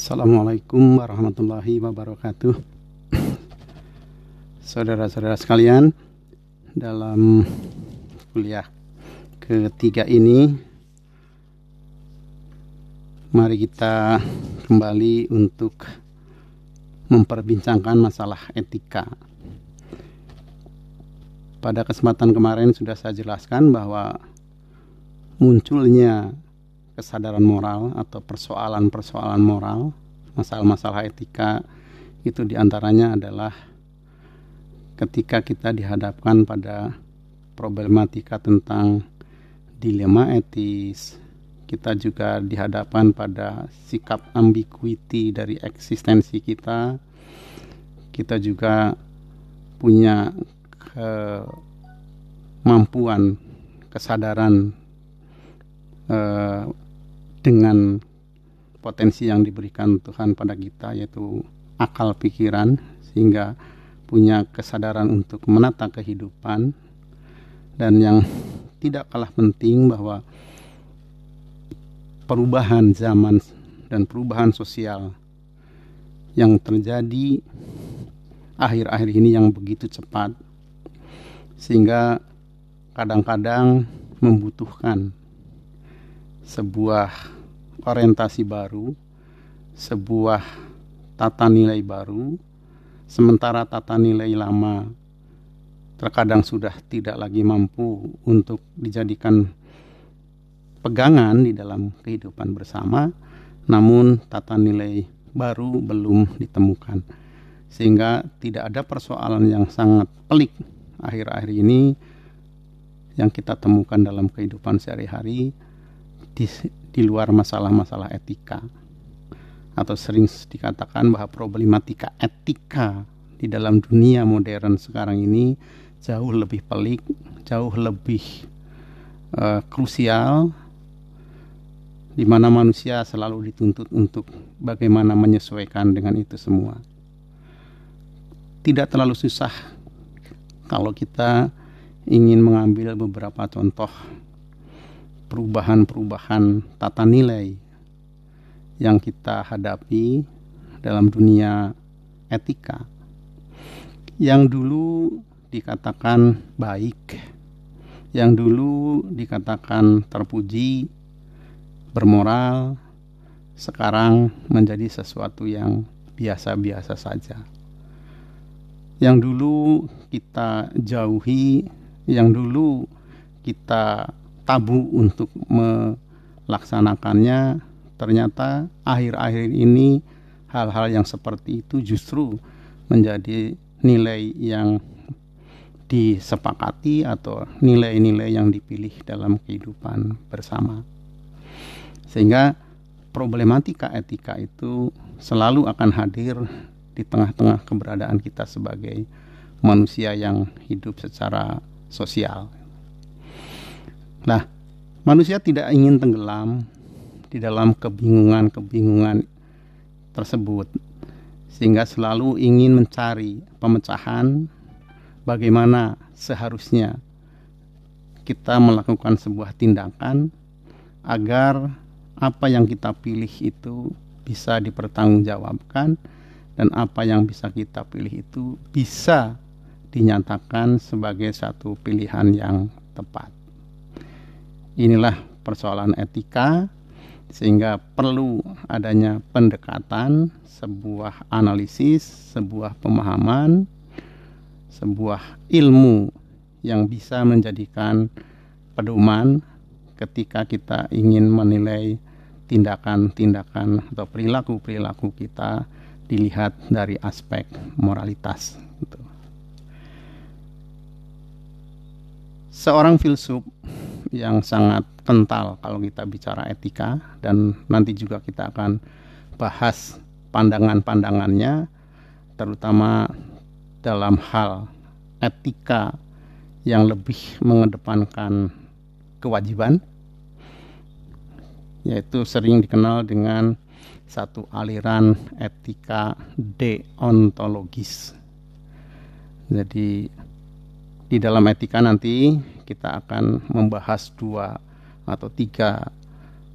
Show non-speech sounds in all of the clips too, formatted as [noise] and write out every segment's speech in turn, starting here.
Assalamualaikum warahmatullahi wabarakatuh. Saudara-saudara sekalian, dalam kuliah ketiga ini mari kita kembali untuk memperbincangkan masalah etika. Pada kesempatan kemarin sudah saya jelaskan bahwa munculnya kesadaran moral atau persoalan-persoalan moral, masalah-masalah etika itu di antaranya adalah ketika kita dihadapkan pada problematika tentang dilema etis, kita juga dihadapkan pada sikap ambiguity dari eksistensi kita, kita juga punya kemampuan kesadaran eh, dengan potensi yang diberikan Tuhan pada kita yaitu akal pikiran sehingga punya kesadaran untuk menata kehidupan. Dan yang tidak kalah penting bahwa perubahan zaman dan perubahan sosial yang terjadi akhir-akhir ini yang begitu cepat sehingga kadang-kadang membutuhkan sebuah orientasi baru, sebuah tata nilai baru, sementara tata nilai lama terkadang sudah tidak lagi mampu untuk dijadikan pegangan di dalam kehidupan bersama, namun tata nilai baru belum ditemukan. Sehingga tidak ada persoalan yang sangat pelik akhir-akhir ini yang kita temukan dalam kehidupan sehari-hari di, di luar masalah-masalah etika atau sering dikatakan bahwa problematika etika di dalam dunia modern sekarang ini jauh lebih pelik, jauh lebih uh, krusial di mana manusia selalu dituntut untuk bagaimana menyesuaikan dengan itu semua. Tidak terlalu susah kalau kita ingin mengambil beberapa contoh perubahan-perubahan tata nilai yang kita hadapi dalam dunia etika. Yang dulu dikatakan baik yang dulu dikatakan terpuji bermoral sekarang menjadi sesuatu yang biasa-biasa saja. Yang dulu kita jauhi yang dulu kita tabu untuk melaksanakannya ternyata akhir-akhir ini hal-hal yang seperti itu justru menjadi nilai yang disepakati atau nilai-nilai yang dipilih dalam kehidupan bersama. Sehingga problematika etika itu selalu akan hadir di tengah-tengah keberadaan kita sebagai manusia yang hidup secara sosial. Nah, manusia tidak ingin tenggelam di dalam kebingungan-kebingungan tersebut, sehingga selalu ingin mencari pemecahan bagaimana seharusnya kita melakukan sebuah tindakan agar apa yang kita pilih itu bisa dipertanggungjawabkan dan apa yang bisa kita pilih itu bisa dinyatakan sebagai satu pilihan yang tepat. Inilah persoalan etika sehingga perlu adanya pendekatan, sebuah analisis, sebuah pemahaman, sebuah ilmu yang bisa menjadikan pedoman ketika kita ingin menilai tindakan-tindakan atau perilaku-perilaku kita dilihat dari aspek moralitas. Gitu. Seorang filsuf yang sangat kental kalau kita bicara etika dan nanti juga kita akan bahas pandangan-pandangannya terutama dalam hal etika yang lebih mengedepankan kewajiban yaitu sering dikenal dengan satu aliran etika deontologis. Jadi di dalam etika nanti kita akan membahas dua atau tiga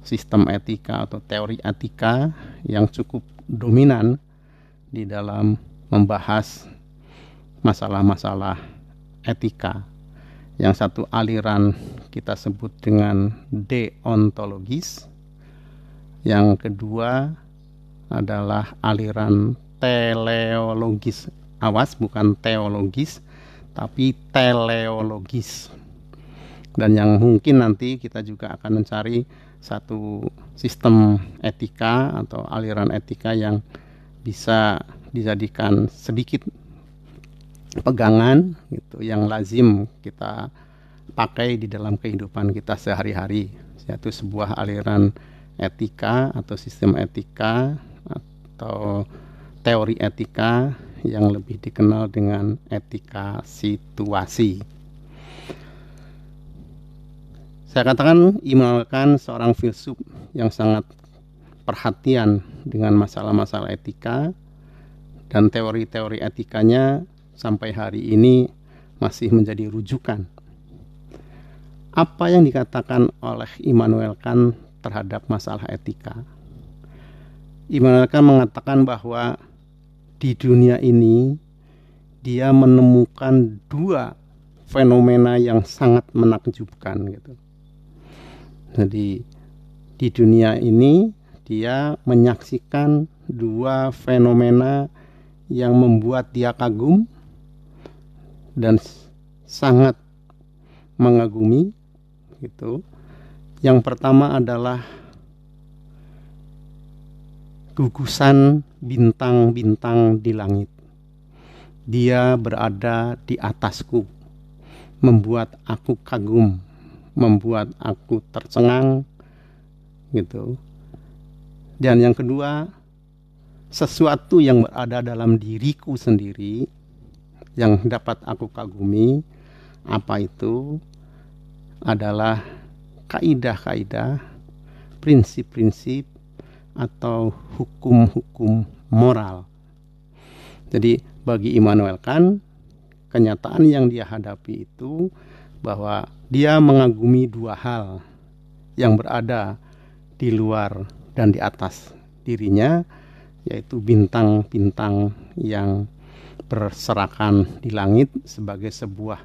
sistem etika atau teori etika yang cukup dominan di dalam membahas masalah-masalah etika. Yang satu aliran kita sebut dengan deontologis. Yang kedua adalah aliran teleologis. Awas bukan teologis tapi teleologis. Dan yang mungkin nanti kita juga akan mencari satu sistem etika atau aliran etika yang bisa dijadikan sedikit pegangan gitu yang lazim kita pakai di dalam kehidupan kita sehari-hari yaitu sebuah aliran etika atau sistem etika atau teori etika yang lebih dikenal dengan etika situasi. Saya katakan Immanuel Kant seorang filsuf yang sangat perhatian dengan masalah-masalah etika dan teori-teori etikanya sampai hari ini masih menjadi rujukan. Apa yang dikatakan oleh Immanuel Kant terhadap masalah etika? Immanuel Kant mengatakan bahwa di dunia ini dia menemukan dua fenomena yang sangat menakjubkan gitu. Jadi di dunia ini dia menyaksikan dua fenomena yang membuat dia kagum dan sangat mengagumi gitu. Yang pertama adalah gugusan bintang-bintang di langit. Dia berada di atasku, membuat aku kagum, membuat aku tercengang gitu. Dan yang kedua, sesuatu yang berada dalam diriku sendiri yang dapat aku kagumi apa itu adalah kaidah-kaidah, prinsip-prinsip atau hukum-hukum moral. Jadi bagi Immanuel Kant, kenyataan yang dia hadapi itu bahwa dia mengagumi dua hal yang berada di luar dan di atas dirinya, yaitu bintang-bintang yang berserakan di langit sebagai sebuah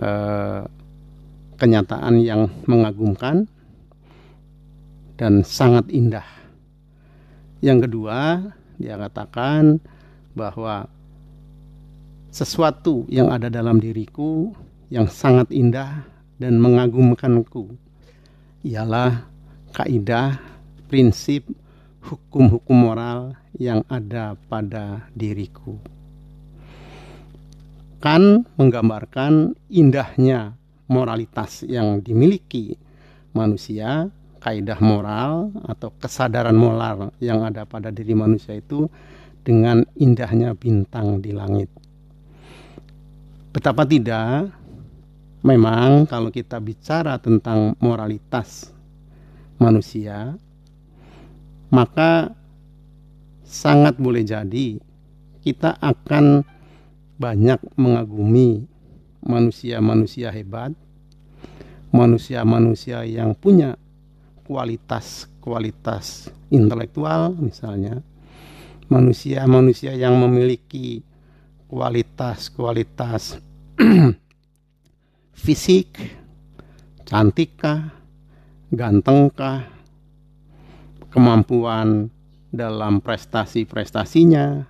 eh, kenyataan yang mengagumkan dan sangat indah. Yang kedua, dia katakan bahwa sesuatu yang ada dalam diriku yang sangat indah dan mengagumkanku ialah kaidah, prinsip, hukum-hukum moral yang ada pada diriku. Kan menggambarkan indahnya moralitas yang dimiliki manusia, kaidah moral atau kesadaran moral yang ada pada diri manusia itu dengan indahnya bintang di langit. Betapa tidak, memang kalau kita bicara tentang moralitas manusia, maka sangat boleh jadi kita akan banyak mengagumi manusia-manusia hebat, manusia-manusia yang punya kualitas-kualitas intelektual. misalnya, manusia-manusia yang memiliki kualitas-kualitas [clears throat] fisik, cantikkah, gantengkah, kemampuan dalam prestasi-prestasinya,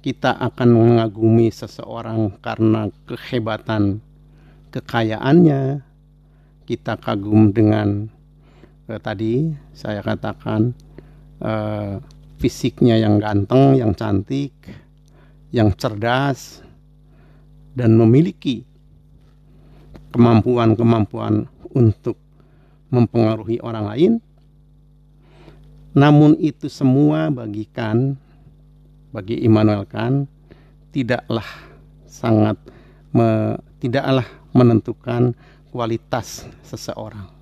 kita akan mengagumi seseorang karena kehebatan kekayaannya, kita kagum dengan eh, tadi saya katakan eh, fisiknya yang ganteng, yang cantik, yang cerdas, dan memiliki kemampuan-kemampuan untuk mempengaruhi orang lain. Namun itu semua bagikan bagi Immanuel Kant tidaklah sangat me, tidaklah menentukan kualitas seseorang.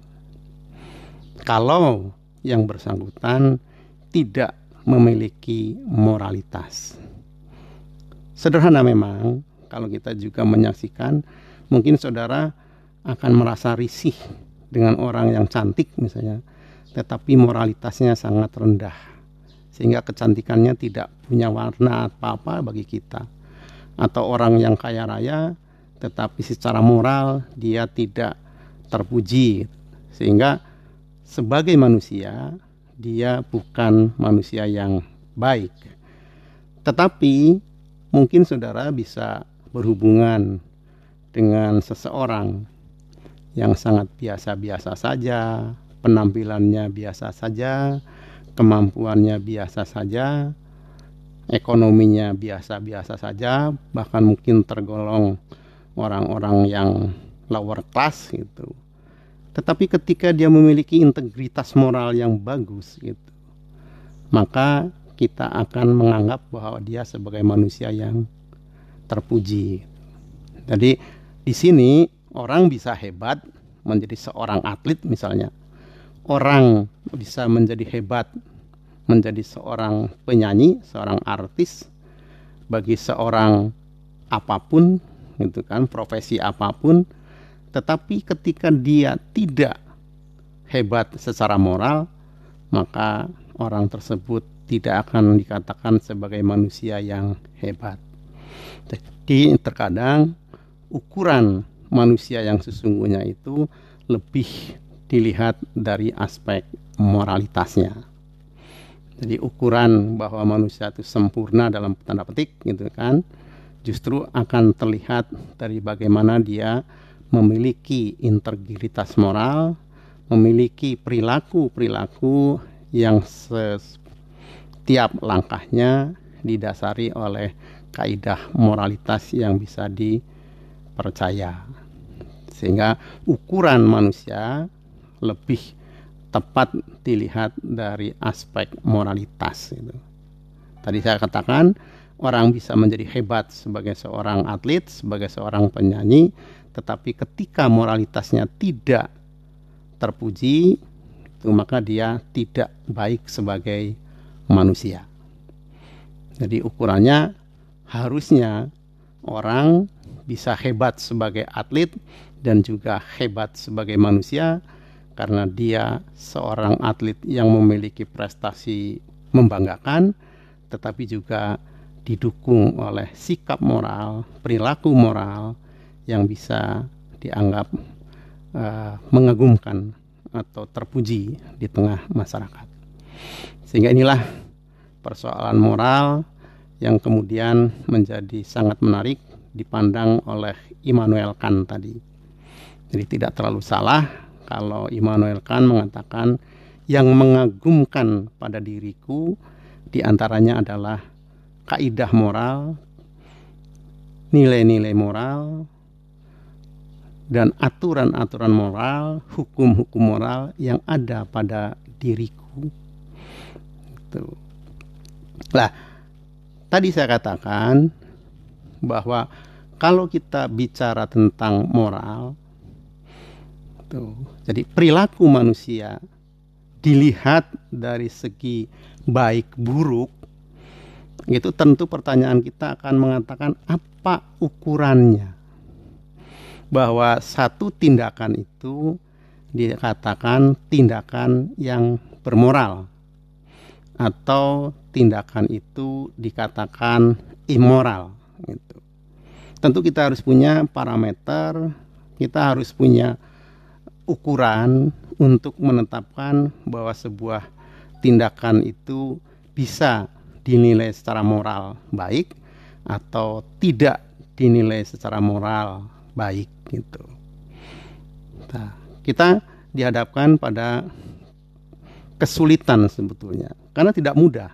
Kalau yang bersangkutan tidak memiliki moralitas. Sederhana memang kalau kita juga menyaksikan mungkin saudara akan merasa risih dengan orang yang cantik misalnya tetapi moralitasnya sangat rendah sehingga kecantikannya tidak punya warna apa-apa bagi kita atau orang yang kaya raya tetapi secara moral dia tidak terpuji sehingga sebagai manusia dia bukan manusia yang baik tetapi mungkin saudara bisa berhubungan dengan seseorang yang sangat biasa-biasa saja penampilannya biasa saja, kemampuannya biasa saja, ekonominya biasa-biasa saja, bahkan mungkin tergolong orang-orang yang lower class gitu. Tetapi ketika dia memiliki integritas moral yang bagus gitu, maka kita akan menganggap bahwa dia sebagai manusia yang terpuji. Jadi di sini orang bisa hebat menjadi seorang atlet misalnya, orang bisa menjadi hebat menjadi seorang penyanyi, seorang artis bagi seorang apa pun gitu kan, profesi apa pun, tetapi ketika dia tidak hebat secara moral, maka orang tersebut tidak akan dikatakan sebagai manusia yang hebat. Jadi terkadang ukuran manusia yang sesungguhnya itu lebih dilihat dari aspek moralitasnya. Jadi ukuran bahwa manusia itu sempurna dalam tanda petik gitu kan justru akan terlihat dari bagaimana dia memiliki integritas moral, memiliki perilaku-perilaku yang setiap langkahnya didasari oleh kaidah moralitas yang bisa dipercaya. Sehingga ukuran manusia lebih tepat dilihat dari aspek moralitas. Tadi saya katakan orang bisa menjadi hebat sebagai seorang atlet, sebagai seorang penyanyi, tetapi ketika moralitasnya tidak terpuji, itu maka dia tidak baik sebagai manusia. Jadi ukurannya harusnya orang bisa hebat sebagai atlet dan juga hebat sebagai manusia karena dia seorang atlet yang memiliki prestasi membanggakan, tetapi juga didukung oleh sikap moral, perilaku moral yang bisa dianggap uh, mengagumkan atau terpuji di tengah masyarakat. Sehingga inilah persoalan moral yang kemudian menjadi sangat menarik dipandang oleh Immanuel Kant tadi. Jadi tidak terlalu salah kalau Immanuel Kant mengatakan yang mengagumkan pada diriku di antaranya adalah kaidah moral, nilai-nilai moral, dan aturan-aturan moral, hukum-hukum moral yang ada pada diriku. Itu. Lah, tadi saya katakan bahwa kalau kita bicara tentang moral, Tuh. Jadi perilaku manusia dilihat dari segi baik buruk itu tentu pertanyaan kita akan mengatakan apa ukurannya bahwa satu tindakan itu dikatakan tindakan yang bermoral atau tindakan itu dikatakan immoral gitu. Tentu kita harus punya parameter, kita harus punya ukuran untuk menetapkan bahwa sebuah tindakan itu bisa dinilai secara moral baik atau tidak dinilai secara moral baik gitu. Nah, kita dihadapkan pada kesulitan sebetulnya karena tidak mudah.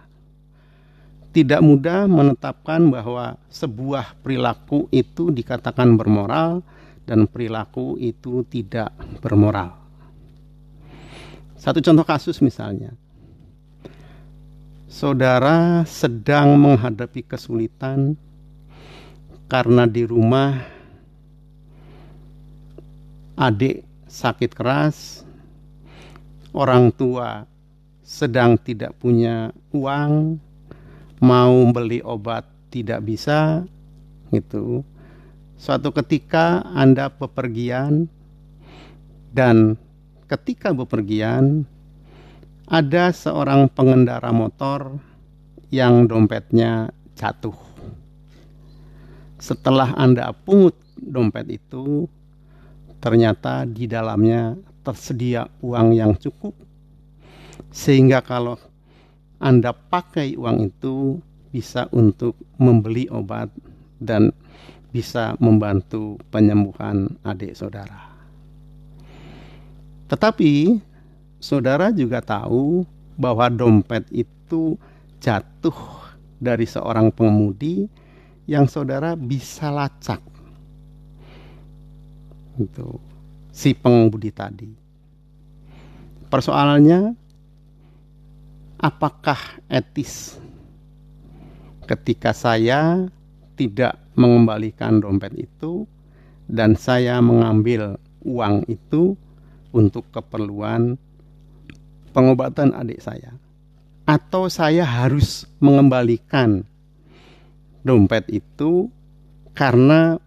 Tidak mudah menetapkan bahwa sebuah perilaku itu dikatakan bermoral dan perilaku itu tidak bermoral. Satu contoh kasus misalnya, saudara sedang menghadapi kesulitan karena di rumah adik sakit keras, orang tua sedang tidak punya uang, mau beli obat tidak bisa, gitu. Suatu ketika Anda bepergian dan ketika bepergian ada seorang pengendara motor yang dompetnya jatuh. Setelah Anda pungut dompet itu, ternyata di dalamnya tersedia uang yang cukup, sehingga kalau Anda pakai uang itu bisa untuk membeli obat dan bisa membantu penyembuhan adik saudara. Tetapi saudara juga tahu bahwa dompet itu jatuh dari seorang pengemudi yang saudara bisa lacak. Itu si pengemudi tadi. Persoalannya apakah etis ketika saya tidak mengembalikan dompet itu dan saya mengambil uang itu untuk keperluan pengobatan adik saya atau saya harus mengembalikan dompet itu karena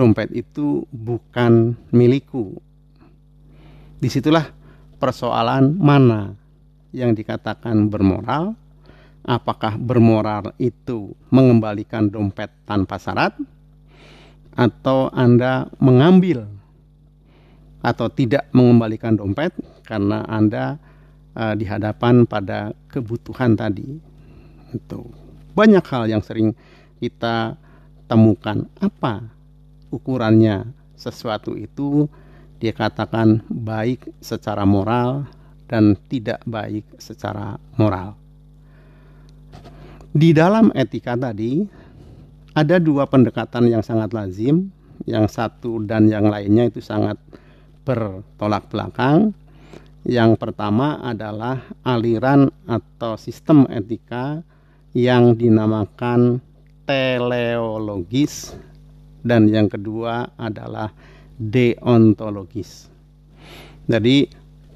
dompet itu bukan milikku. Di situlah persoalan mana yang dikatakan bermoral. Apakah bermoral itu mengembalikan dompet tanpa syarat, atau Anda mengambil atau tidak mengembalikan dompet karena Anda uh, di hadapan pada kebutuhan tadi. Itu banyak hal yang sering kita temukan. Apa ukurannya sesuatu itu dikatakan baik secara moral dan tidak baik secara moral. Di dalam etika tadi ada dua pendekatan yang sangat lazim, yang satu dan yang lainnya itu sangat bertolak belakang. Yang pertama adalah aliran atau sistem etika yang dinamakan teleologis dan yang kedua adalah deontologis. Jadi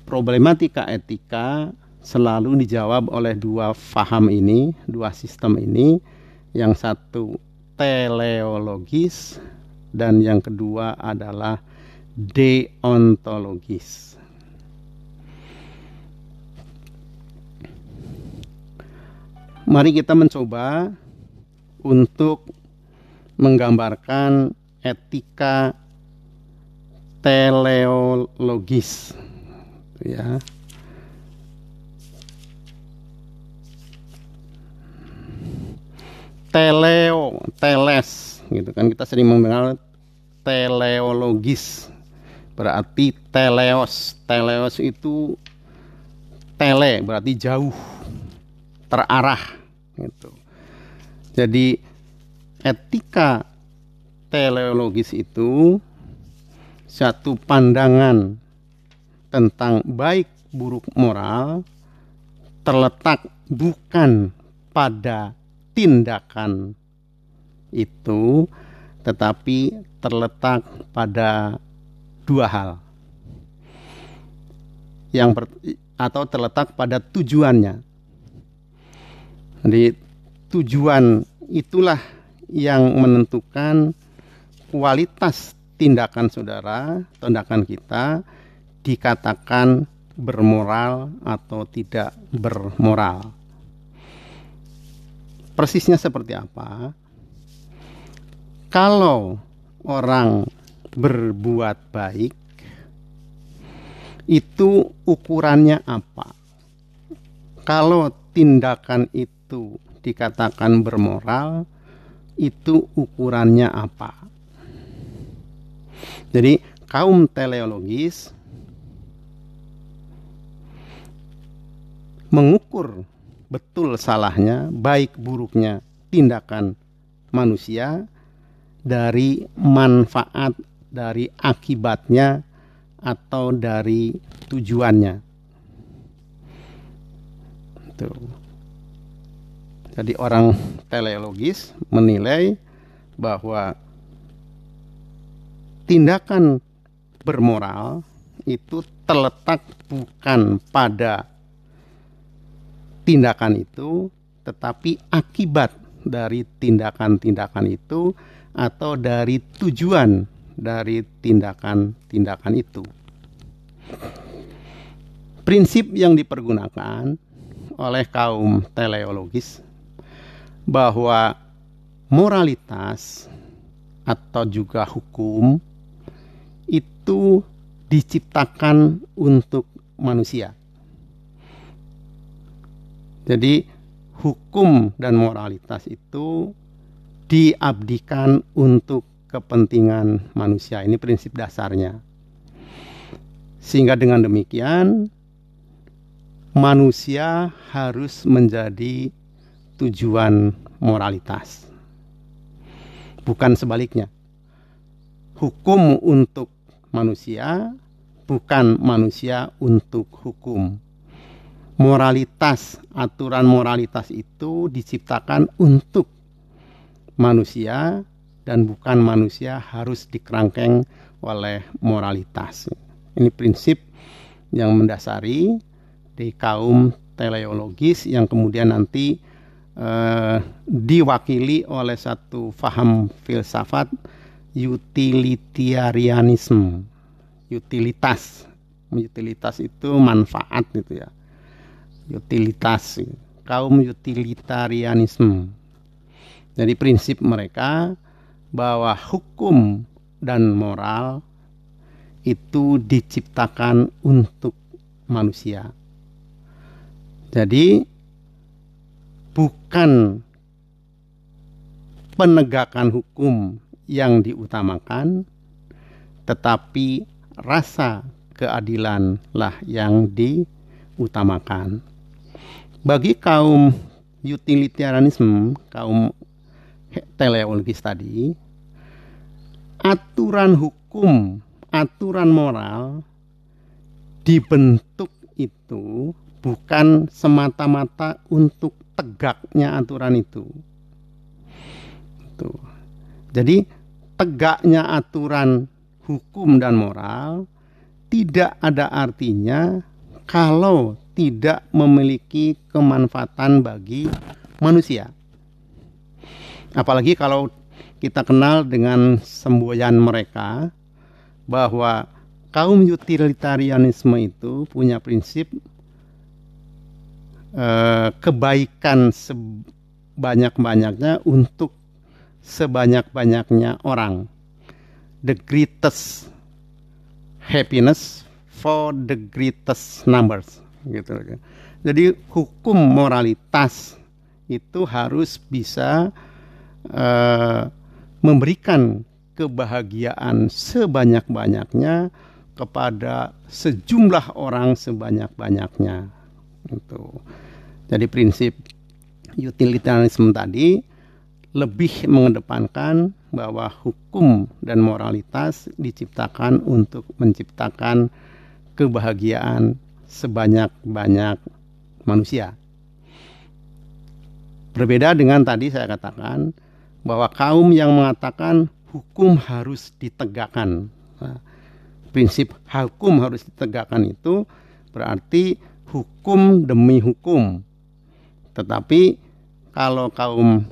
problematika etika selalu dijawab oleh dua faham ini, dua sistem ini. Yang satu teleologis dan yang kedua adalah deontologis. Mari kita mencoba untuk menggambarkan etika teleologis. Ya. Teleo, teles gitu kan. Kita sering mengenal teleologis. Berarti teleos. Teleos itu tele berarti jauh terarah gitu. Jadi etika teleologis itu satu pandangan tentang baik buruk moral terletak bukan pada tindakan itu tetapi terletak pada dua hal. Yang per, atau terletak pada tujuannya. Jadi tujuan itulah yang menentukan kualitas tindakan saudara, tindakan kita dikatakan bermoral atau tidak bermoral. Persisnya seperti apa? Kalau orang berbuat baik itu ukurannya apa? Kalau tindakan itu dikatakan bermoral, itu ukurannya apa? Jadi kaum teleologis mengukur betul salahnya, baik buruknya tindakan manusia dari manfaat dari akibatnya atau dari tujuannya. Tuh. Jadi orang teleologis menilai bahwa tindakan bermoral itu terletak bukan pada tindakan itu, tetapi akibat dari tindakan-tindakan itu atau dari tujuan dari tindakan-tindakan itu. prinsip yang dipergunakan oleh kaum teleologis bahwa moralitas atau juga hukum itu diciptakan untuk manusia. Jadi hukum dan moralitas itu diabdikan untuk kepentingan manusia. Ini prinsip dasarnya. Sehingga dengan demikian manusia harus menjadi tujuan moralitas. Bukan sebaliknya. Hukum untuk manusia, bukan manusia untuk hukum moralitas, aturan moralitas itu diciptakan untuk manusia dan bukan manusia harus dikerangkeng oleh moralitas. Ini prinsip yang mendasari di kaum teleologis yang kemudian nanti eh, diwakili oleh satu faham filsafat utilitarianisme. Utilitas, utilitas itu manfaat gitu ya. Utilitas. Kaum utilitarianisme. Jadi prinsip mereka bahwa hukum dan moral itu diciptakan untuk manusia. Jadi bukan penegakan hukum yang diutamakan tetapi rasa keadilanlah yang diutamakan. Bagi kaum utilitarianisme, kaum teleologis tadi, aturan hukum, aturan moral dibentuk itu bukan semata-mata untuk tegaknya aturan itu. Tuh. Jadi tegaknya aturan hukum dan moral tidak ada artinya kalau tidak memiliki kemanfaatan bagi manusia. Apalagi kalau kita kenal dengan semboyan mereka bahwa kaum utilitarianisme itu punya prinsip eh, kebaikan sebanyak-banyaknya untuk sebanyak-banyaknya orang. The greatest happiness for the greatest numbers gitu Jadi hukum moralitas itu harus bisa uh, memberikan kebahagiaan sebanyak-banyaknya kepada sejumlah orang sebanyak-banyaknya. Itu. Jadi prinsip utilitarianisme tadi lebih mengedepankan bahwa hukum dan moralitas diciptakan untuk menciptakan kebahagiaan sebanyak-banyak manusia. Berbeda dengan tadi saya katakan bahwa kaum yang mengatakan hukum harus ditegakkan. Nah, prinsip hukum harus ditegakkan itu berarti hukum demi hukum. Tetapi kalau kaum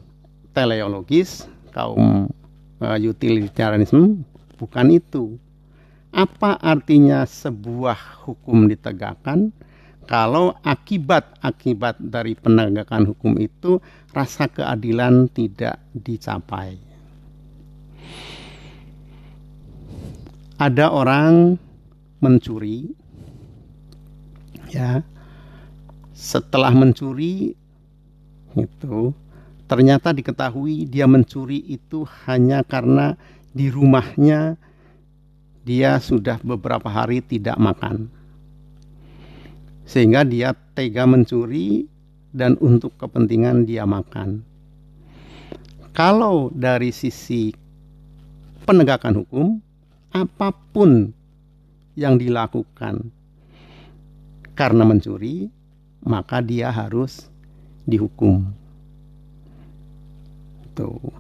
teleologis, kaum uh, utilitarianisme bukan itu apa artinya sebuah hukum ditegakkan kalau akibat-akibat dari penegakan hukum itu rasa keadilan tidak dicapai. Ada orang mencuri ya. Setelah mencuri itu ternyata diketahui dia mencuri itu hanya karena di rumahnya dia sudah beberapa hari tidak makan. Sehingga dia tega mencuri dan untuk kepentingan dia makan. Kalau dari sisi penegakan hukum, apa pun yang dilakukan karena mencuri, maka dia harus dihukum. Tuh.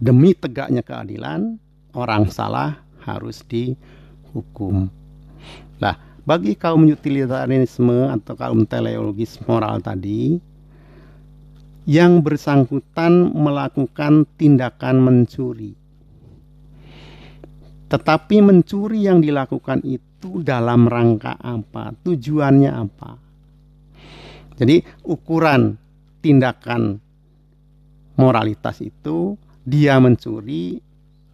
Demi tegaknya keadilan, orang salah harus dihukum. Nah, bagi kaum utilitarianisme atau kaum teleologis moral tadi, yang bersangkutan melakukan tindakan mencuri. Tetapi mencuri yang dilakukan itu itu dalam rangka apa, tujuannya apa. Jadi ukuran tindakan moralitas itu dia mencuri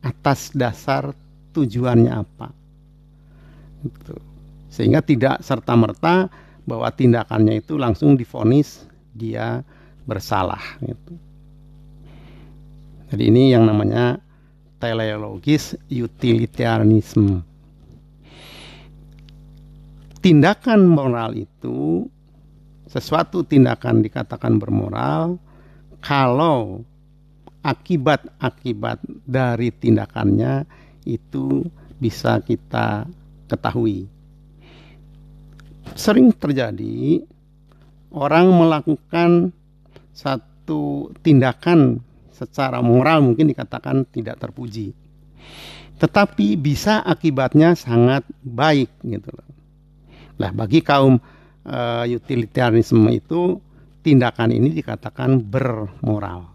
atas dasar tujuannya apa. Gitu. Sehingga tidak serta-merta bahwa tindakannya itu langsung difonis dia bersalah gitu. Jadi ini yang namanya teleologis utilitarianisme. Tindakan moral itu sesuatu tindakan dikatakan bermoral kalau akibat-akibat dari tindakannya itu bisa kita ketahui. Sering terjadi orang melakukan satu tindakan secara moral mungkin dikatakan tidak terpuji. Tetapi bisa akibatnya sangat baik gitu loh. Nah, bagi kaum uh, utilitarianisme itu tindakan ini dikatakan bermoral.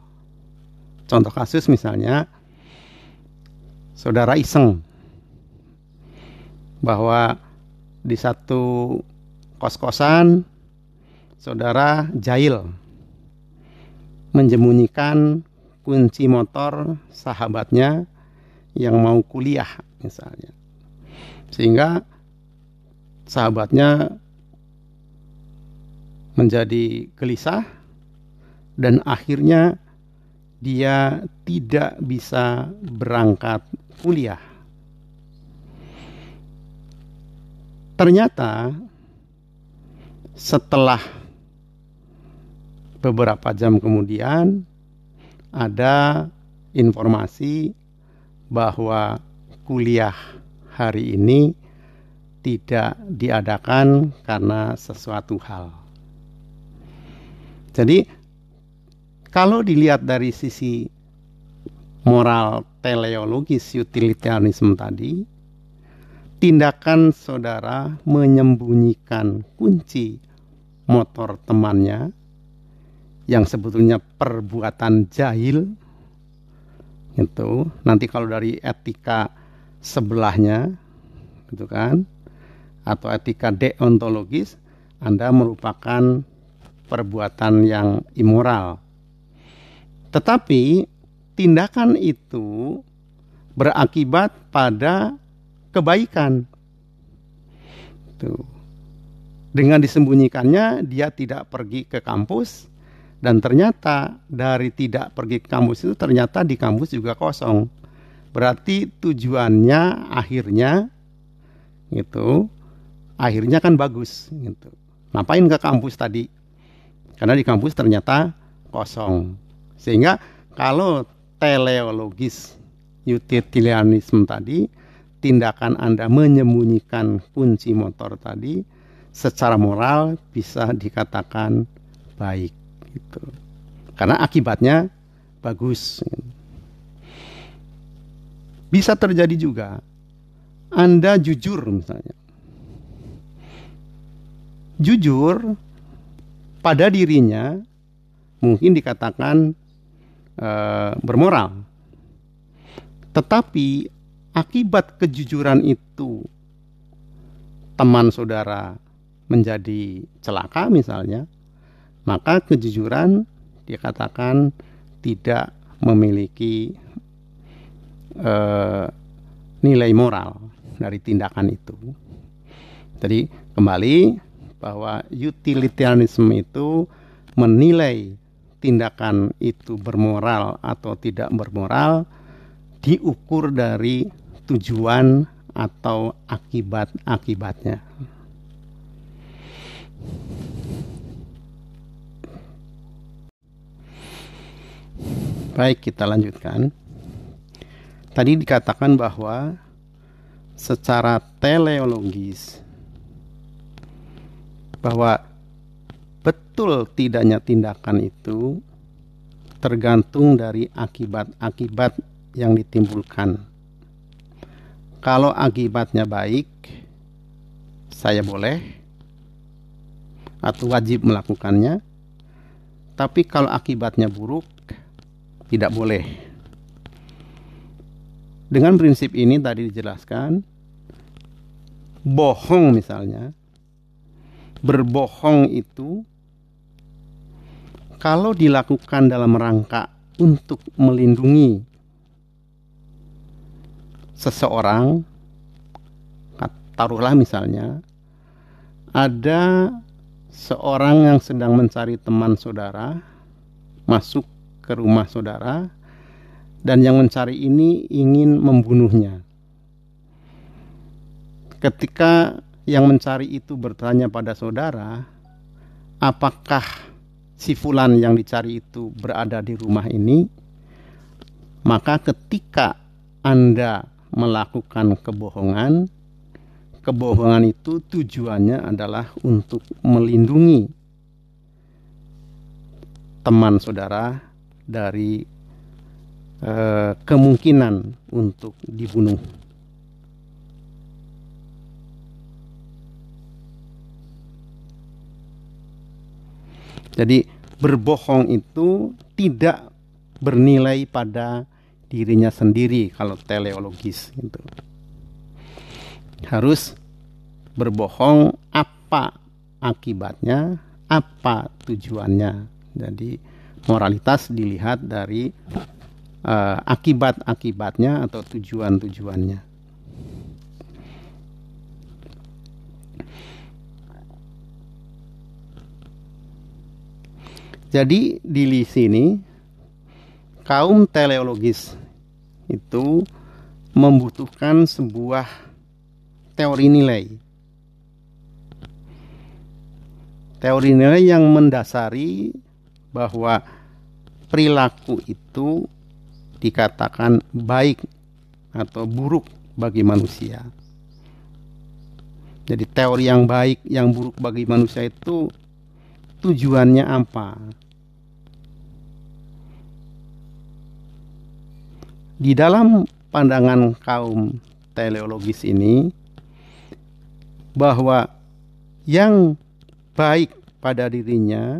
Contoh kasus misalnya saudara iseng bahwa di satu kos-kosan saudara jahil menjemunyikan kunci motor sahabatnya yang mau kuliah misalnya. Sehingga sahabatnya menjadi gelisah dan akhirnya dia tidak bisa berangkat kuliah. Ternyata setelah beberapa jam kemudian ada informasi bahwa kuliah hari ini tidak diadakan karena sesuatu hal. Jadi kalau dilihat dari sisi moral teleologis utilitarianisme tadi, tindakan saudara menyembunyikan kunci motor temannya yang sebetulnya perbuatan jahil itu nanti kalau dari etika sebelahnya gitu kan atau etika deontologis Anda merupakan perbuatan yang immoral tetapi tindakan itu berakibat pada kebaikan tuh dengan disembunyikannya dia tidak pergi ke kampus dan ternyata dari tidak pergi ke kampus itu ternyata di kampus juga kosong. Berarti tujuannya akhirnya gitu. Akhirnya kan bagus gitu. Ngapain ke kampus tadi? Karena di kampus ternyata kosong. Sehingga kalau teleologis utilitarianisme tadi tindakan Anda menyembunyikan kunci motor tadi secara moral bisa dikatakan baik gitu. Karena akibatnya bagus. Bisa terjadi juga Anda jujur misalnya. Jujur pada dirinya mungkin dikatakan e, bermoral. Tetapi akibat kejujuran itu teman saudara menjadi celaka misalnya, maka kejujuran dikatakan tidak memiliki uh, nilai moral dari tindakan itu. Jadi kembali bahwa utilitarianisme itu menilai tindakan itu bermoral atau tidak bermoral diukur dari tujuan atau akibat-akibatnya. Baik, kita lanjutkan. Tadi dikatakan bahwa secara teleologis bahwa betul tidaknya tindakan itu tergantung dari akibat-akibat yang ditimbulkan. Kalau akibatnya baik, saya boleh atau wajib melakukannya. Tapi kalau akibatnya buruk, tidak boleh. Dengan prinsip ini tadi dijelaskan bohong misalnya berbohong itu kalau dilakukan dalam rangka untuk melindungi seseorang taruhlah misalnya ada seorang yang sedang mencari teman saudara masuk ke rumah saudara dan yang mencari ini ingin membunuhnya. Ketika yang mencari itu bertanya pada saudara, apakah si fulan yang dicari itu berada di rumah ini? Maka ketika Anda melakukan kebohongan, kebohongan itu tujuannya adalah untuk melindungi teman saudara dari eh, kemungkinan untuk dibunuh. Jadi berbohong itu tidak bernilai pada dirinya sendiri kalau teleologis itu. Harus berbohong apa akibatnya, apa tujuannya. Jadi moralitas dilihat dari uh, akibat-akibatnya atau tujuan-tujuannya. Jadi di sini kaum teleologis itu membutuhkan sebuah teori nilai. Teori nilai yang mendasari bahwa perilaku itu dikatakan baik atau buruk bagi manusia. Jadi teori yang baik, yang buruk bagi manusia itu tujuannya apa? Di dalam pandangan kaum teleologis ini bahwa yang baik pada dirinya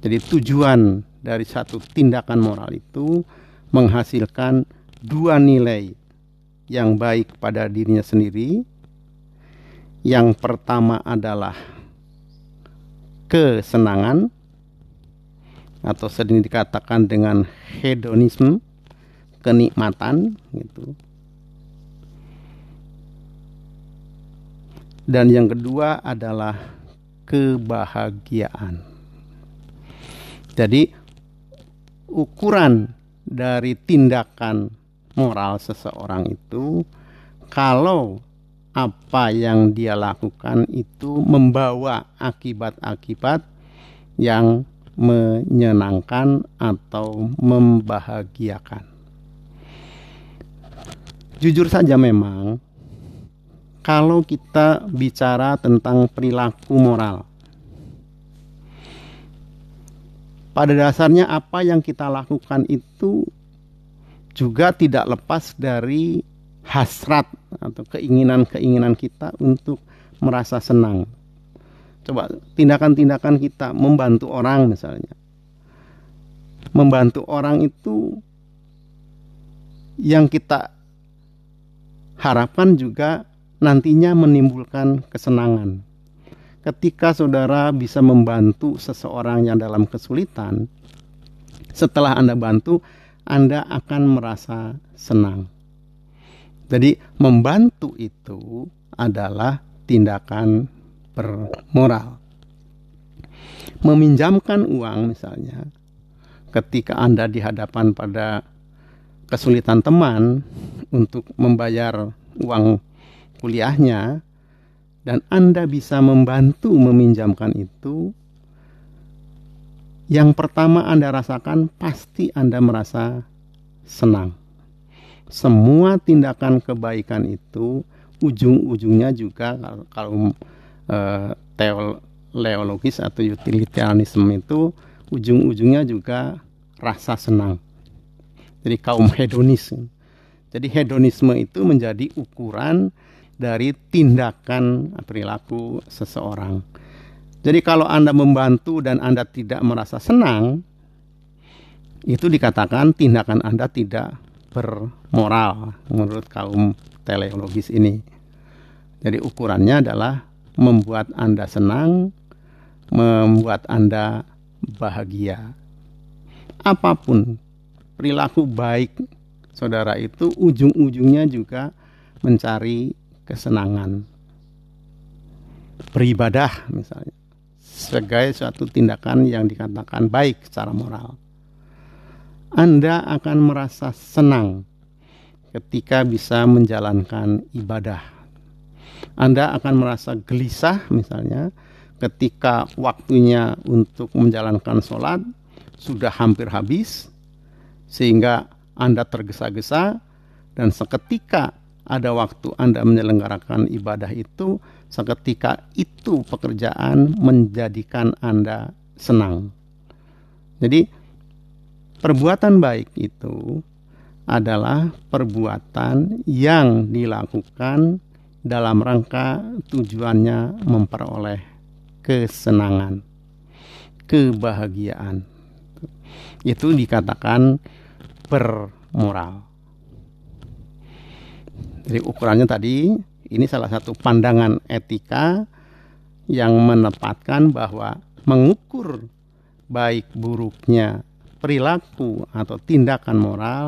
jadi tujuan dari satu tindakan moral itu menghasilkan dua nilai yang baik pada dirinya sendiri. Yang pertama adalah kesenangan atau sering dikatakan dengan hedonisme, kenikmatan gitu. Dan yang kedua adalah kebahagiaan. Jadi ukuran dari tindakan moral seseorang itu kalau apa yang dia lakukan itu membawa akibat-akibat yang menyenangkan atau membahagiakan. Jujur saja memang kalau kita bicara tentang perilaku moral pada dasarnya apa yang kita lakukan itu juga tidak lepas dari hasrat atau keinginan-keinginan kita untuk merasa senang. Coba tindakan-tindakan kita membantu orang misalnya. Membantu orang itu yang kita harapkan juga nantinya menimbulkan kesenangan. Ketika saudara bisa membantu seseorang yang dalam kesulitan, setelah Anda bantu, Anda akan merasa senang jadi membantu itu adalah tindakan bermoral. Meminjamkan uang misalnya ketika Anda di hadapan pada kesulitan teman untuk membayar uang kuliahnya dan Anda bisa membantu meminjamkan itu yang pertama Anda rasakan pasti Anda merasa senang semua tindakan kebaikan itu ujung-ujungnya juga kalau, uh, teleologis atau utilitarianisme itu ujung-ujungnya juga rasa senang. Jadi kaum hedonis. Jadi hedonisme itu menjadi ukuran dari tindakan perilaku seseorang. Jadi kalau Anda membantu dan Anda tidak merasa senang, itu dikatakan tindakan Anda tidak bermoral menurut kaum teleologis ini. Jadi ukurannya adalah membuat Anda senang, membuat Anda bahagia. Apa pun perilaku baik saudara itu ujung-ujungnya juga mencari kesenangan. Beribadah misalnya sebagai suatu tindakan yang dikatakan baik secara moral. Anda akan merasa senang ketika bisa menjalankan ibadah. Anda akan merasa gelisah misalnya ketika waktunya untuk menjalankan sholat sudah hampir habis sehingga Anda tergesa-gesa dan seketika ada waktu Anda menyelenggarakan ibadah itu seketika itu pekerjaan menjadikan Anda senang. Jadi perbuatan baik itu adalah perbuatan yang dilakukan dalam rangka tujuannya memperoleh kesenangan, kebahagiaan. Itu dikatakan bermoral. Jadi ukurannya tadi ini salah satu pandangan etika yang menempatkan bahwa mengukur baik buruknya perilaku atau tindakan moral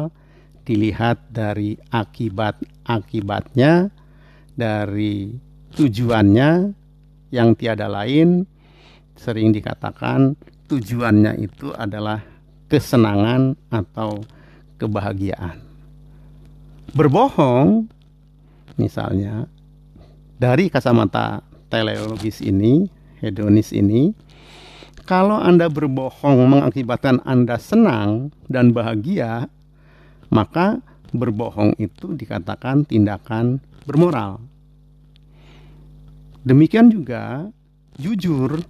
dilihat dari akibat-akibatnya, dari tujuannya yang tiada lain, sering dikatakan tujuannya itu adalah kesenangan atau kebahagiaan. Berbohong, misalnya, dari kacamata teleologis ini, hedonis ini, kalau Anda berbohong mengakibatkan Anda senang dan bahagia, maka berbohong itu dikatakan tindakan bermoral. Demikian juga jujur.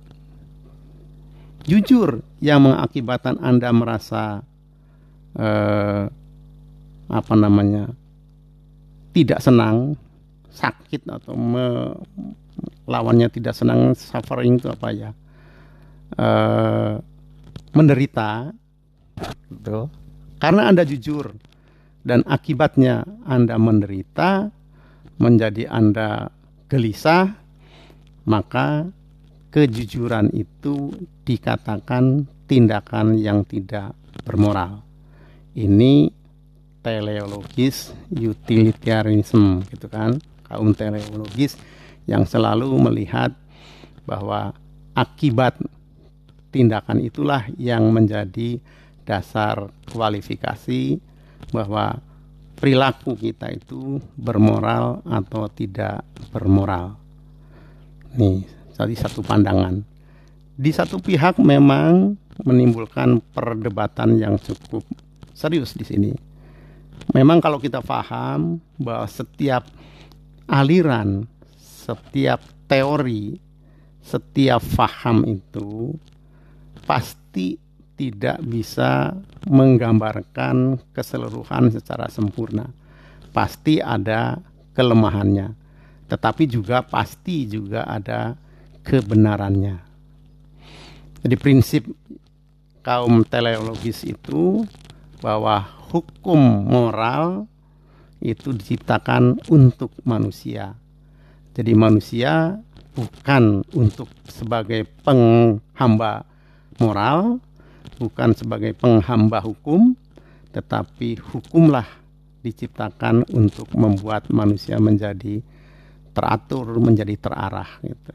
Jujur yang mengakibatkan Anda merasa eh, apa namanya? tidak senang, sakit atau me, lawannya tidak senang, suffering itu apa ya? Eh, menderita gitu. Karena Anda jujur dan akibatnya Anda menderita, menjadi Anda gelisah, maka kejujuran itu dikatakan tindakan yang tidak bermoral. Ini teleologis utilitarianisme gitu kan, kaum teleologis yang selalu melihat bahwa akibat tindakan itulah yang menjadi dasar kualifikasi bahwa perilaku kita itu bermoral atau tidak bermoral. Nih, tadi satu pandangan. Di satu pihak memang menimbulkan perdebatan yang cukup serius di sini. Memang kalau kita paham bahwa setiap aliran, setiap teori, setiap faham itu pasti tidak bisa menggambarkan keseluruhan secara sempurna. Pasti ada kelemahannya, tetapi juga pasti juga ada kebenarannya. Jadi prinsip kaum teleologis itu bahwa hukum moral itu diciptakan untuk manusia. Jadi manusia bukan untuk sebagai penghamba moral, bukan sebagai penghamba hukum, tetapi hukumlah diciptakan untuk membuat manusia menjadi teratur, menjadi terarah. Gitu.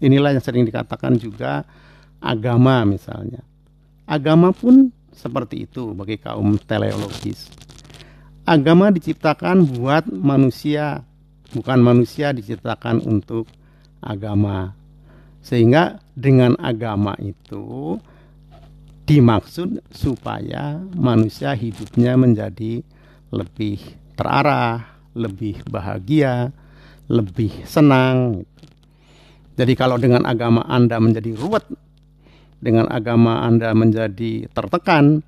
Inilah yang sering dikatakan juga agama misalnya. Agama pun seperti itu bagi kaum teleologis. Agama diciptakan buat manusia, bukan manusia diciptakan untuk agama. Sehingga dengan agama itu dimaksud supaya manusia hidupnya menjadi lebih terarah, lebih bahagia, lebih senang. Jadi kalau dengan agama Anda menjadi ruwet, dengan agama Anda menjadi tertekan,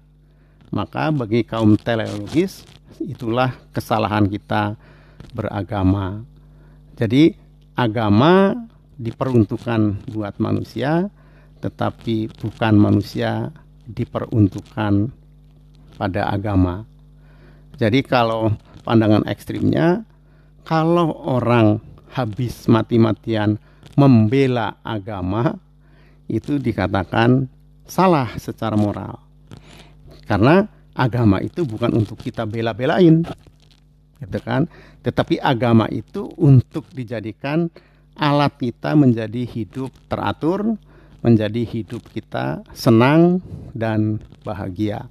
maka bagi kaum teleologis itulah kesalahan kita beragama. Jadi agama diperuntukkan buat manusia, tetapi bukan manusia diperuntukkan pada agama. Jadi kalau pandangan ekstrimnya, kalau orang habis mati-matian membela agama itu dikatakan salah secara moral. Karena agama itu bukan untuk kita bela-belain. Gitu kan? Tetapi agama itu untuk dijadikan alat kita menjadi hidup teratur, menjadi hidup kita senang dan bahagia.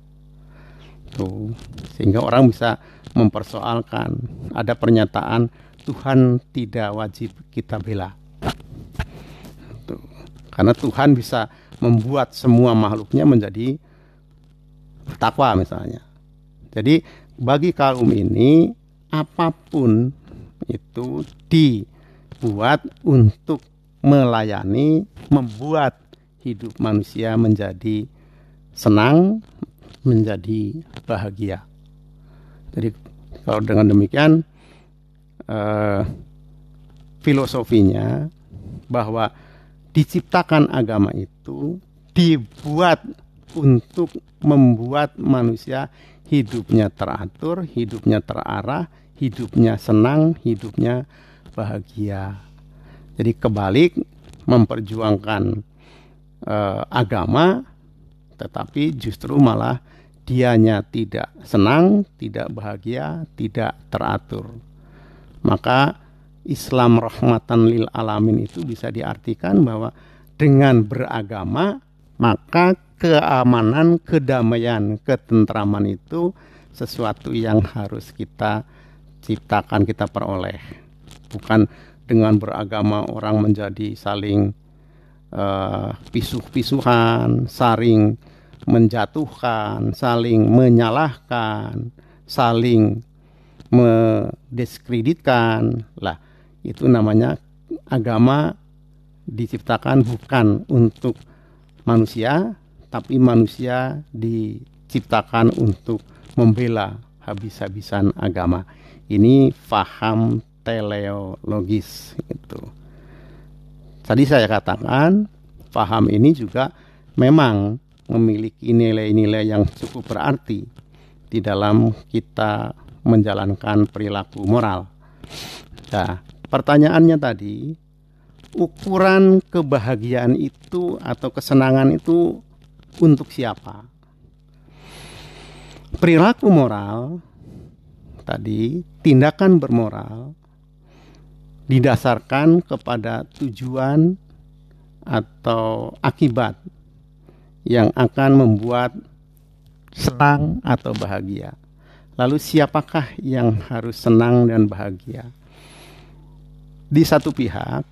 Tuh, sehingga orang bisa mempersoalkan ada pernyataan Tuhan tidak wajib kita bela. Tuh. Karena Tuhan bisa membuat semua makhluknya menjadi takwa misalnya. Jadi bagi kaum ini apa pun itu dibuat untuk melayani, membuat hidup manusia menjadi senang, menjadi bahagia. Jadi kalau dengan demikian eh, filosofinya bahwa diciptakan agama itu dibuat untuk membuat manusia hidupnya teratur, hidupnya terarah, hidupnya senang, hidupnya bahagia. Jadi kebalik memperjuangkan eh, agama tetapi justru malah dianya tidak senang, tidak bahagia, tidak teratur. Maka Islam rahmatan lil alamin itu bisa diartikan bahwa dengan beragama maka keamanan, kedamaian, ketentraman itu sesuatu yang harus kita ciptakan, kita peroleh. Bukan dengan beragama orang menjadi saling uh, pisuh-pisuhan, saling menjatuhkan, saling menyalahkan, saling mendiskreditkan. Lah, itu namanya agama diciptakan bukan untuk manusia, tapi manusia diciptakan untuk membela habis-habisan agama. Ini faham teleologis itu. Tadi saya katakan faham ini juga memang memiliki nilai-nilai yang cukup berarti di dalam kita menjalankan perilaku moral. Nah, pertanyaannya tadi, ukuran kebahagiaan itu atau kesenangan itu untuk siapa? Perilaku moral tadi, tindakan bermoral didasarkan kepada tujuan atau akibat yang akan membuat senang atau bahagia. Lalu siapakah yang harus senang dan bahagia? Di satu pihak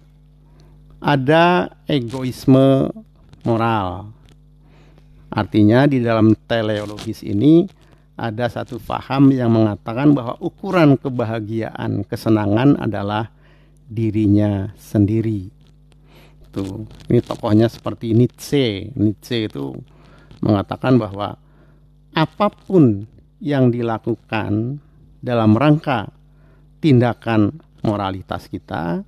ada egoisme moral. Artinya di dalam teleologis ini ada satu faham yang mengatakan bahwa ukuran kebahagiaan, kesenangan adalah dirinya sendiri itu ini tokohnya seperti Nietzsche Nietzsche itu mengatakan bahwa apa pun yang dilakukan dalam rangka tindakan moralitas kita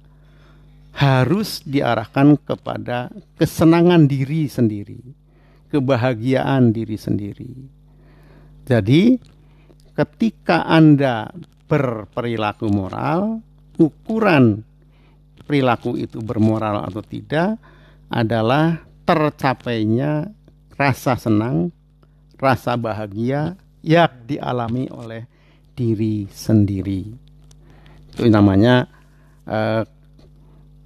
harus diarahkan kepada kesenangan diri sendiri, kebahagiaan diri sendiri. Jadi, ketika Anda berperilaku moral, ukuran perilaku itu bermoral atau tidak adalah tercapainya rasa senang, rasa bahagia yang dialami oleh diri sendiri. Itu namanya uh,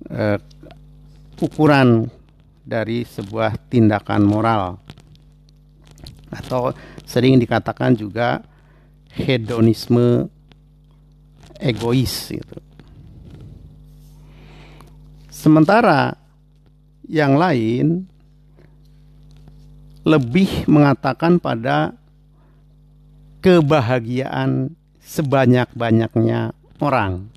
uh, ukuran dari sebuah tindakan moral atau sering dikatakan juga hedonisme egois gitu. Sementara yang lain lebih mengatakan pada kebahagiaan sebanyak-banyaknya orang.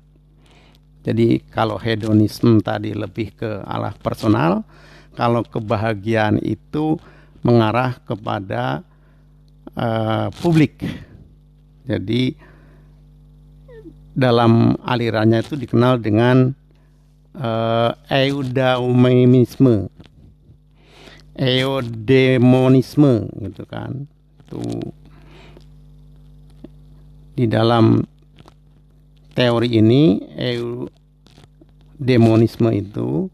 Jadi kalau hedonisme tadi lebih ke arah personal, kalau kebahagiaan itu mengarah kepada uh, publik. Jadi dalam alirannya itu dikenal dengan uh, eudaumisme eudemonisme gitu kan itu di dalam teori ini eu, demonisme itu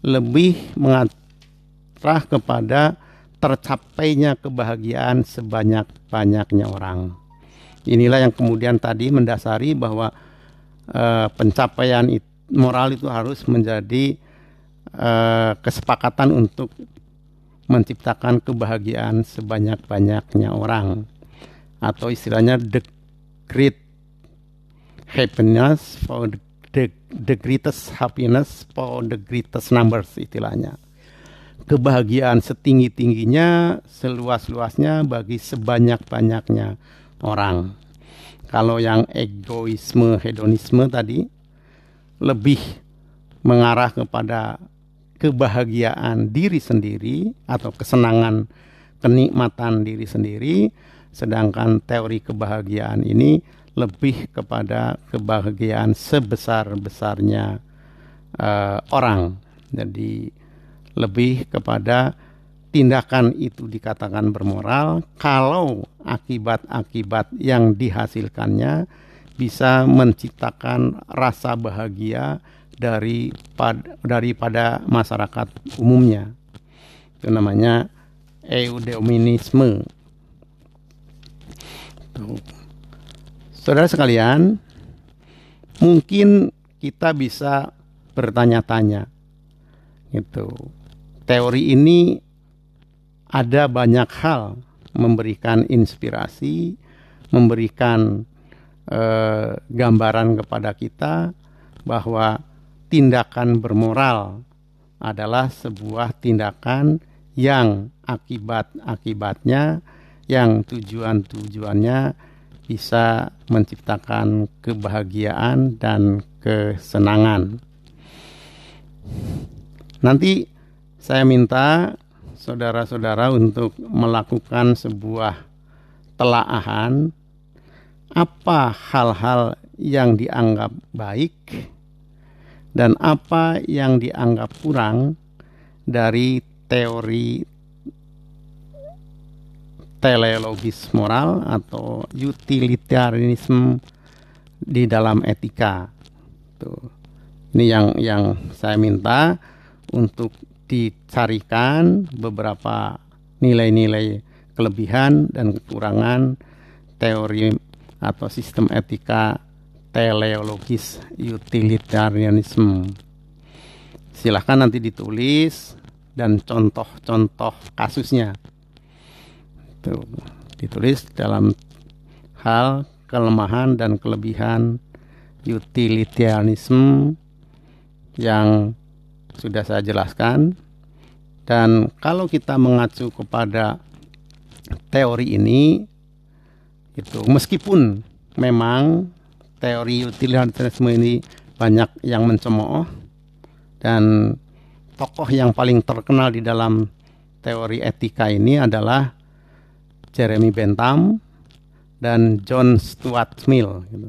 lebih mengarah kepada tercapainya kebahagiaan sebanyak-banyaknya orang. Inilah yang kemudian tadi mendasari bahwa uh, pencapaian it, moral itu harus menjadi uh, kesepakatan untuk menciptakan kebahagiaan sebanyak-banyaknya orang. Atau istilahnya the great happiness for the, the, the greatest happiness for the greatest numbers istilahnya. Kebahagiaan setinggi-tingginya seluas-luasnya bagi sebanyak-banyaknya orang. Kalau yang egoisme hedonisme tadi lebih mengarah kepada kebahagiaan diri sendiri atau kesenangan kenikmatan diri sendiri sedangkan teori kebahagiaan ini lebih kepada kebahagiaan sebesar-besarnya uh, orang. Jadi lebih kepada tindakan itu dikatakan bermoral kalau akibat-akibat yang dihasilkannya bisa menciptakan rasa bahagia dari daripada masyarakat umumnya. Itu namanya eudemonisme. Saudara sekalian, mungkin kita bisa bertanya-tanya. Gitu. Teori ini ada banyak hal memberikan inspirasi, memberikan eh, gambaran kepada kita bahwa tindakan bermoral adalah sebuah tindakan yang akibat-akibatnya yang tujuan-tujuannya bisa menciptakan kebahagiaan dan kesenangan. Nanti saya minta saudara-saudara untuk melakukan sebuah telaahan apa hal-hal yang dianggap baik dan apa yang dianggap kurang dari teori teleologis moral atau utilitarianisme di dalam etika. Tuh. Ini yang yang saya minta untuk dicarikan beberapa nilai-nilai kelebihan dan kekurangan teori atau sistem etika teleologis utilitarianisme. Silahkan nanti ditulis dan contoh-contoh kasusnya itu ditulis dalam hal kelemahan dan kelebihan utilitarianisme yang sudah saya jelaskan dan kalau kita mengacu kepada teori ini itu meskipun memang teori utilitarianisme ini banyak yang mencemooh dan tokoh yang paling terkenal di dalam teori etika ini adalah Jeremy Bentham dan John Stuart Mill. Gitu.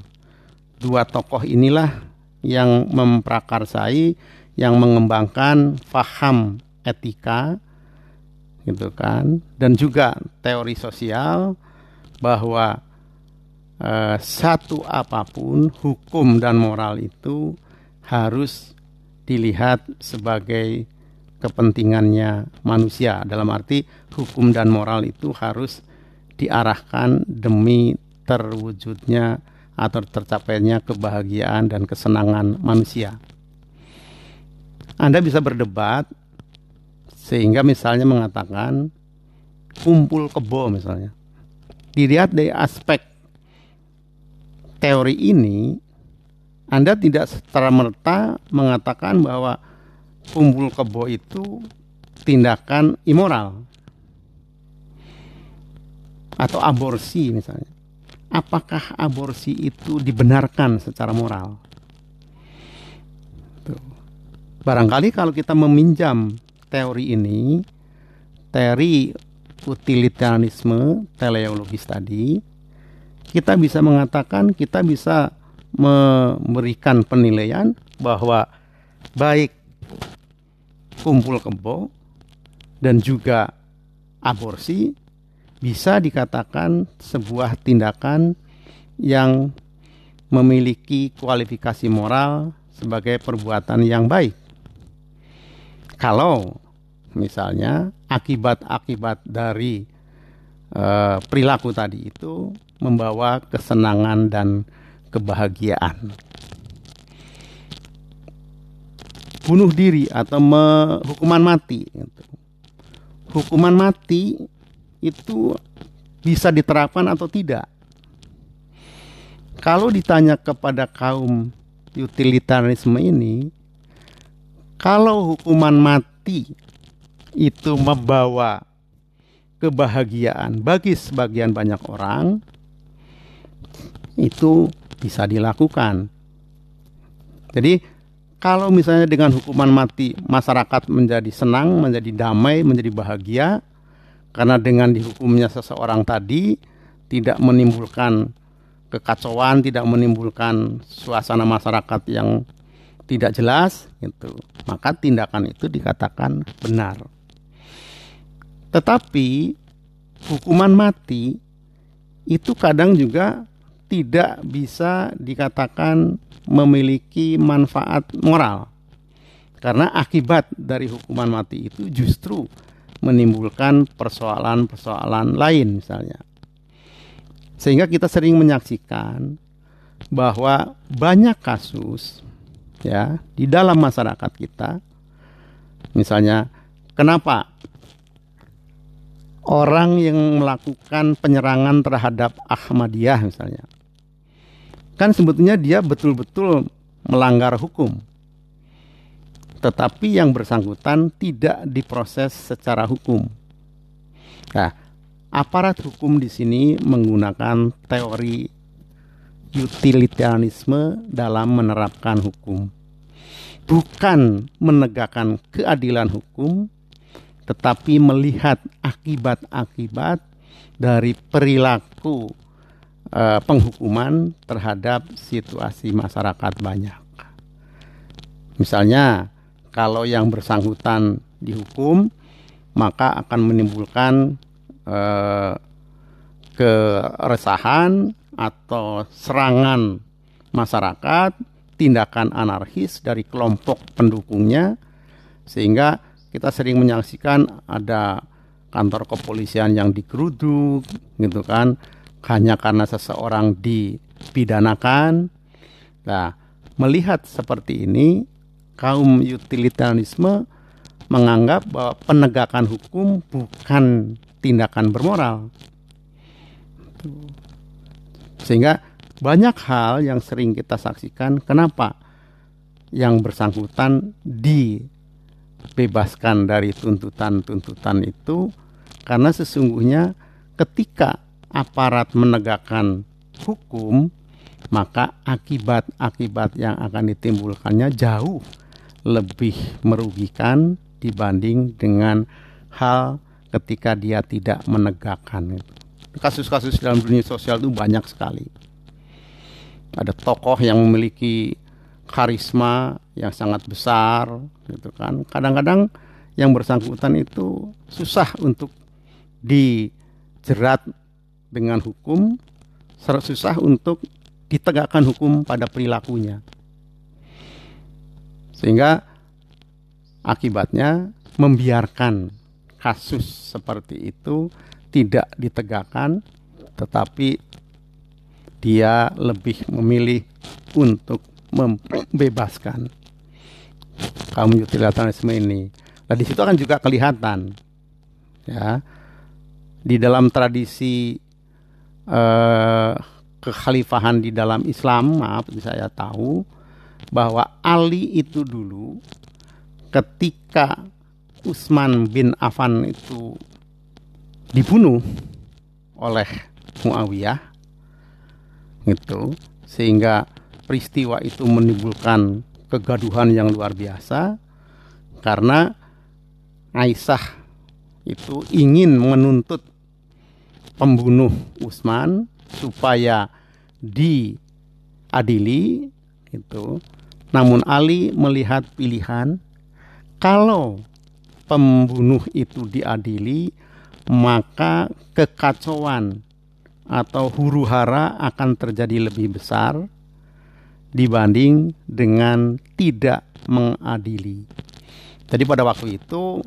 Dua tokoh inilah yang memprakarsai, yang mengembangkan faham etika, gitu kan, dan juga teori sosial bahwa eh, satu apa pun hukum dan moral itu harus dilihat sebagai kepentingannya manusia dalam arti hukum dan moral itu harus diarahkan demi terwujudnya atau tercapainya kebahagiaan dan kesenangan manusia. Anda bisa berdebat sehingga misalnya mengatakan kumpul kebo misalnya. Dilihat dari aspek teori ini, Anda tidak secara merta mengatakan bahwa kumpul kebo itu tindakan immoral atau aborsi misalnya. Apakah aborsi itu dibenarkan secara moral? Barangkali kalau kita meminjam teori ini, teori utilitarianisme teleologis tadi, kita bisa mengatakan kita bisa memberikan penilaian bahwa baik kumpul kebo dan juga aborsi bisa dikatakan sebuah tindakan yang memiliki kualifikasi moral sebagai perbuatan yang baik. Kalau misalnya akibat-akibat dari uh, perilaku tadi itu membawa kesenangan dan kebahagiaan. Bunuh diri atau me, hukuman mati. Gitu. Hukuman mati itu bisa diterapkan atau tidak. Kalau ditanya kepada kaum utilitarisme ini, kalau hukuman mati itu membawa kebahagiaan bagi sebagian banyak orang, itu bisa dilakukan. Jadi kalau misalnya dengan hukuman mati masyarakat menjadi senang, menjadi damai, menjadi bahagia karena dengan dihukumnya seseorang tadi tidak menimbulkan kekacauan, tidak menimbulkan suasana masyarakat yang tidak jelas itu, maka tindakan itu dikatakan benar. Tetapi hukuman mati itu kadang juga tidak bisa dikatakan memiliki manfaat moral. Karena akibat dari hukuman mati itu justru menimbulkan persoalan-persoalan lain misalnya. Sehingga kita sering menyaksikan bahwa banyak kasus ya di dalam masyarakat kita misalnya kenapa orang yang melakukan penyerangan terhadap Ahmadiyah misalnya kan sebetulnya dia betul-betul melanggar hukum. Tetapi yang bersangkutan tidak diproses secara hukum. Nah, aparat hukum di sini menggunakan teori utilitarianisme dalam menerapkan hukum. Bukan menegakkan keadilan hukum, tetapi melihat akibat-akibat dari perilaku uh, penghukuman terhadap situasi masyarakat banyak. Misalnya, kalau yang bersangkutan dihukum, maka akan menimbulkan uh, keresahan atau serangan masyarakat, tindakan anarkis dari kelompok pendukungnya, sehingga kita sering menyaksikan ada kantor kepolisian yang digeruduk, gitu kan, hanya karena seseorang dipidanakan. Nah, melihat seperti ini, kaum utilitarisme menganggap bahwa penegakan hukum bukan tindakan bermoral. Sehingga banyak hal yang sering kita saksikan kenapa yang bersangkutan dibebaskan dari tuntutan-tuntutan itu karena sesungguhnya ketika aparat menegakkan hukum, maka akibat-akibat yang akan ditimbulkannya jauh lebih merugikan dibanding dengan hal ketika dia tidak menegakkan Kasus-kasus dalam dunia sosial itu banyak sekali. Ada tokoh yang memiliki karisma yang sangat besar, gitu kan. Kadang-kadang yang bersangkutan itu susah untuk dijerat dengan hukum susah untuk ditegakkan hukum pada perilakunya. Sehingga akibatnya membiarkan kasus seperti itu tidak ditegakkan tetapi dia lebih memilih untuk membebaskan kaum utilitarisme ini. Nah di situ akan juga kelihatan ya di dalam tradisi eh, kekhalifahan di dalam Islam, maaf saya tahu bahwa Ali itu dulu ketika Utsman bin Affan itu dibunuh oleh Muawiyah itu sehingga peristiwa itu menimbulkan kegaduhan yang luar biasa karena Aisyah itu ingin menuntut pembunuh Usman supaya diadili itu. Namun Ali melihat pilihan kalau pembunuh itu diadili maka kekacauan atau huru hara akan terjadi lebih besar dibanding dengan tidak mengadili. Jadi pada waktu itu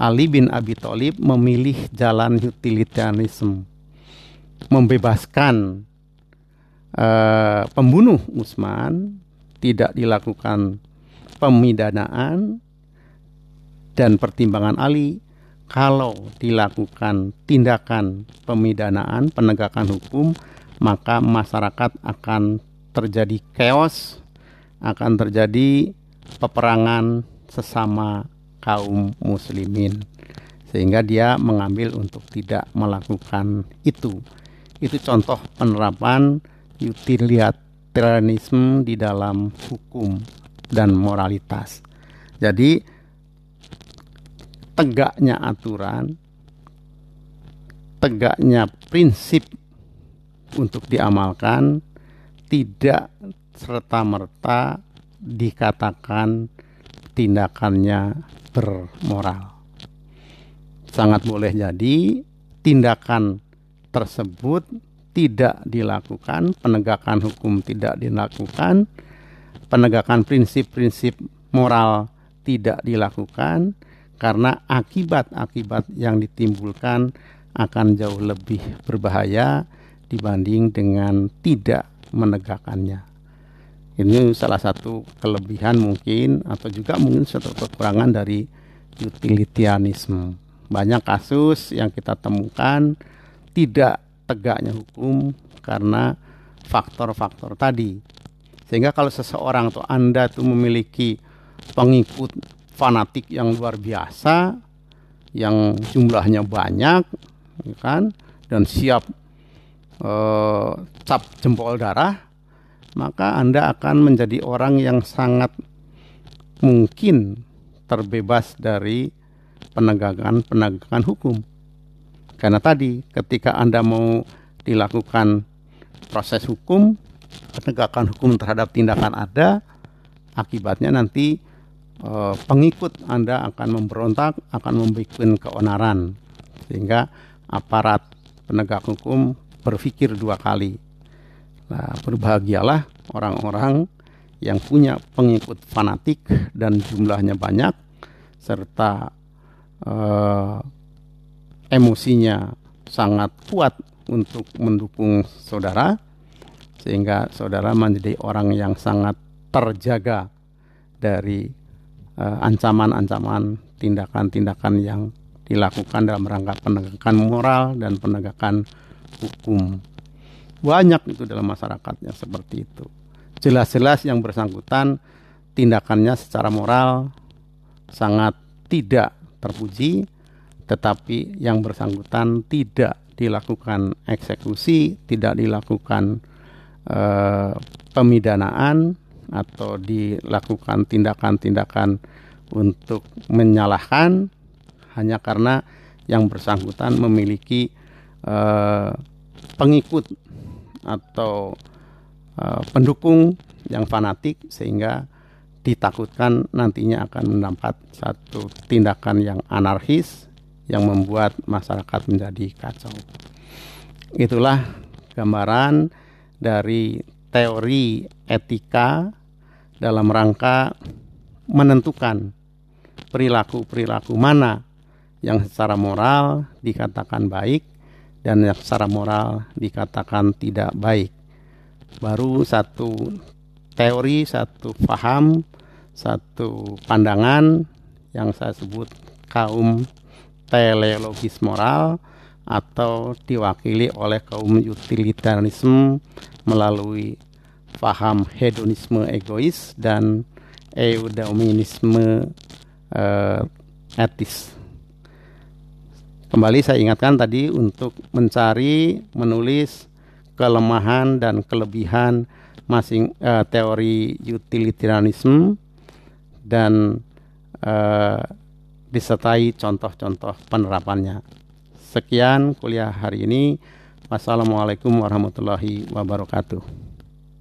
Ali bin Abi Thalib memilih jalan utilitarianisme, membebaskan uh, pembunuh Utsman, tidak dilakukan pemidanaan dan pertimbangan Ali kalau dilakukan tindakan pemidanaan penegakan hukum maka masyarakat akan terjadi chaos akan terjadi peperangan sesama kaum muslimin. Sehingga dia mengambil untuk tidak melakukan itu. Itu contoh penerapan utilitarianisme di dalam hukum dan moralitas. Jadi tegaknya aturan tegaknya prinsip untuk diamalkan tidak serta-merta dikatakan tindakannya bermoral. Sangat boleh jadi tindakan tersebut tidak dilakukan, penegakan hukum tidak dilakukan, penegakan prinsip-prinsip moral tidak dilakukan karena akibat-akibat yang ditimbulkan akan jauh lebih berbahaya dibanding dengan tidak menegakkannya. Ini salah satu kelebihan mungkin atau juga mungkin satu kekurangan dari utilitarianisme. Banyak kasus yang kita temukan tidak tegaknya hukum karena faktor-faktor tadi. Sehingga kalau seseorang atau Anda itu memiliki pengikut fanatik yang luar biasa, yang jumlahnya banyak, ya kan, dan siap eh, cap jempol darah, maka Anda akan menjadi orang yang sangat mungkin terbebas dari penegakan-penegakan hukum. Karena tadi ketika Anda mau dilakukan proses hukum, penegakan hukum terhadap tindakan Anda, akibatnya nanti eh, pengikut Anda akan memberontak, akan membuat keonaran. Sehingga aparat penegak hukum berpikir dua kali Nah, berbahagialah orang-orang yang punya pengikut fanatik dan jumlahnya banyak serta eh, emosinya sangat kuat untuk mendukung saudara sehingga saudara menjadi orang yang sangat terjaga dari eh, ancaman-ancaman tindakan-tindakan yang dilakukan dalam rangka penegakan moral dan penegakan hukum. Banyak itu dalam masyarakatnya seperti itu. Jelas-jelas yang bersangkutan tindakannya secara moral sangat tidak terpuji, tetapi yang bersangkutan tidak dilakukan eksekusi, tidak dilakukan eh, pemidanaan atau dilakukan tindakan-tindakan untuk menyalahkan hanya karena yang bersangkutan memiliki eh, pengikut atau uh, pendukung yang fanatik sehingga ditakutkan nantinya akan mendapat satu tindakan yang anarkis yang membuat masyarakat menjadi kacau. Itulah gambaran dari teori etika dalam rangka menentukan perilaku-perilaku mana yang secara moral dikatakan baik dan yang secara moral dikatakan tidak baik. Baru satu teori, satu paham, satu pandangan yang saya sebut kaum teleologis moral atau diwakili oleh kaum utilitarianisme melalui paham hedonisme egois dan eudaimonisme eh, etis. Kembali saya ingatkan tadi untuk mencari, menulis kelemahan dan kelebihan masing uh, teori utilitarianisme dan uh, disertai contoh-contoh penerapannya. Sekian kuliah hari ini. Wassalamualaikum warahmatullahi wabarakatuh.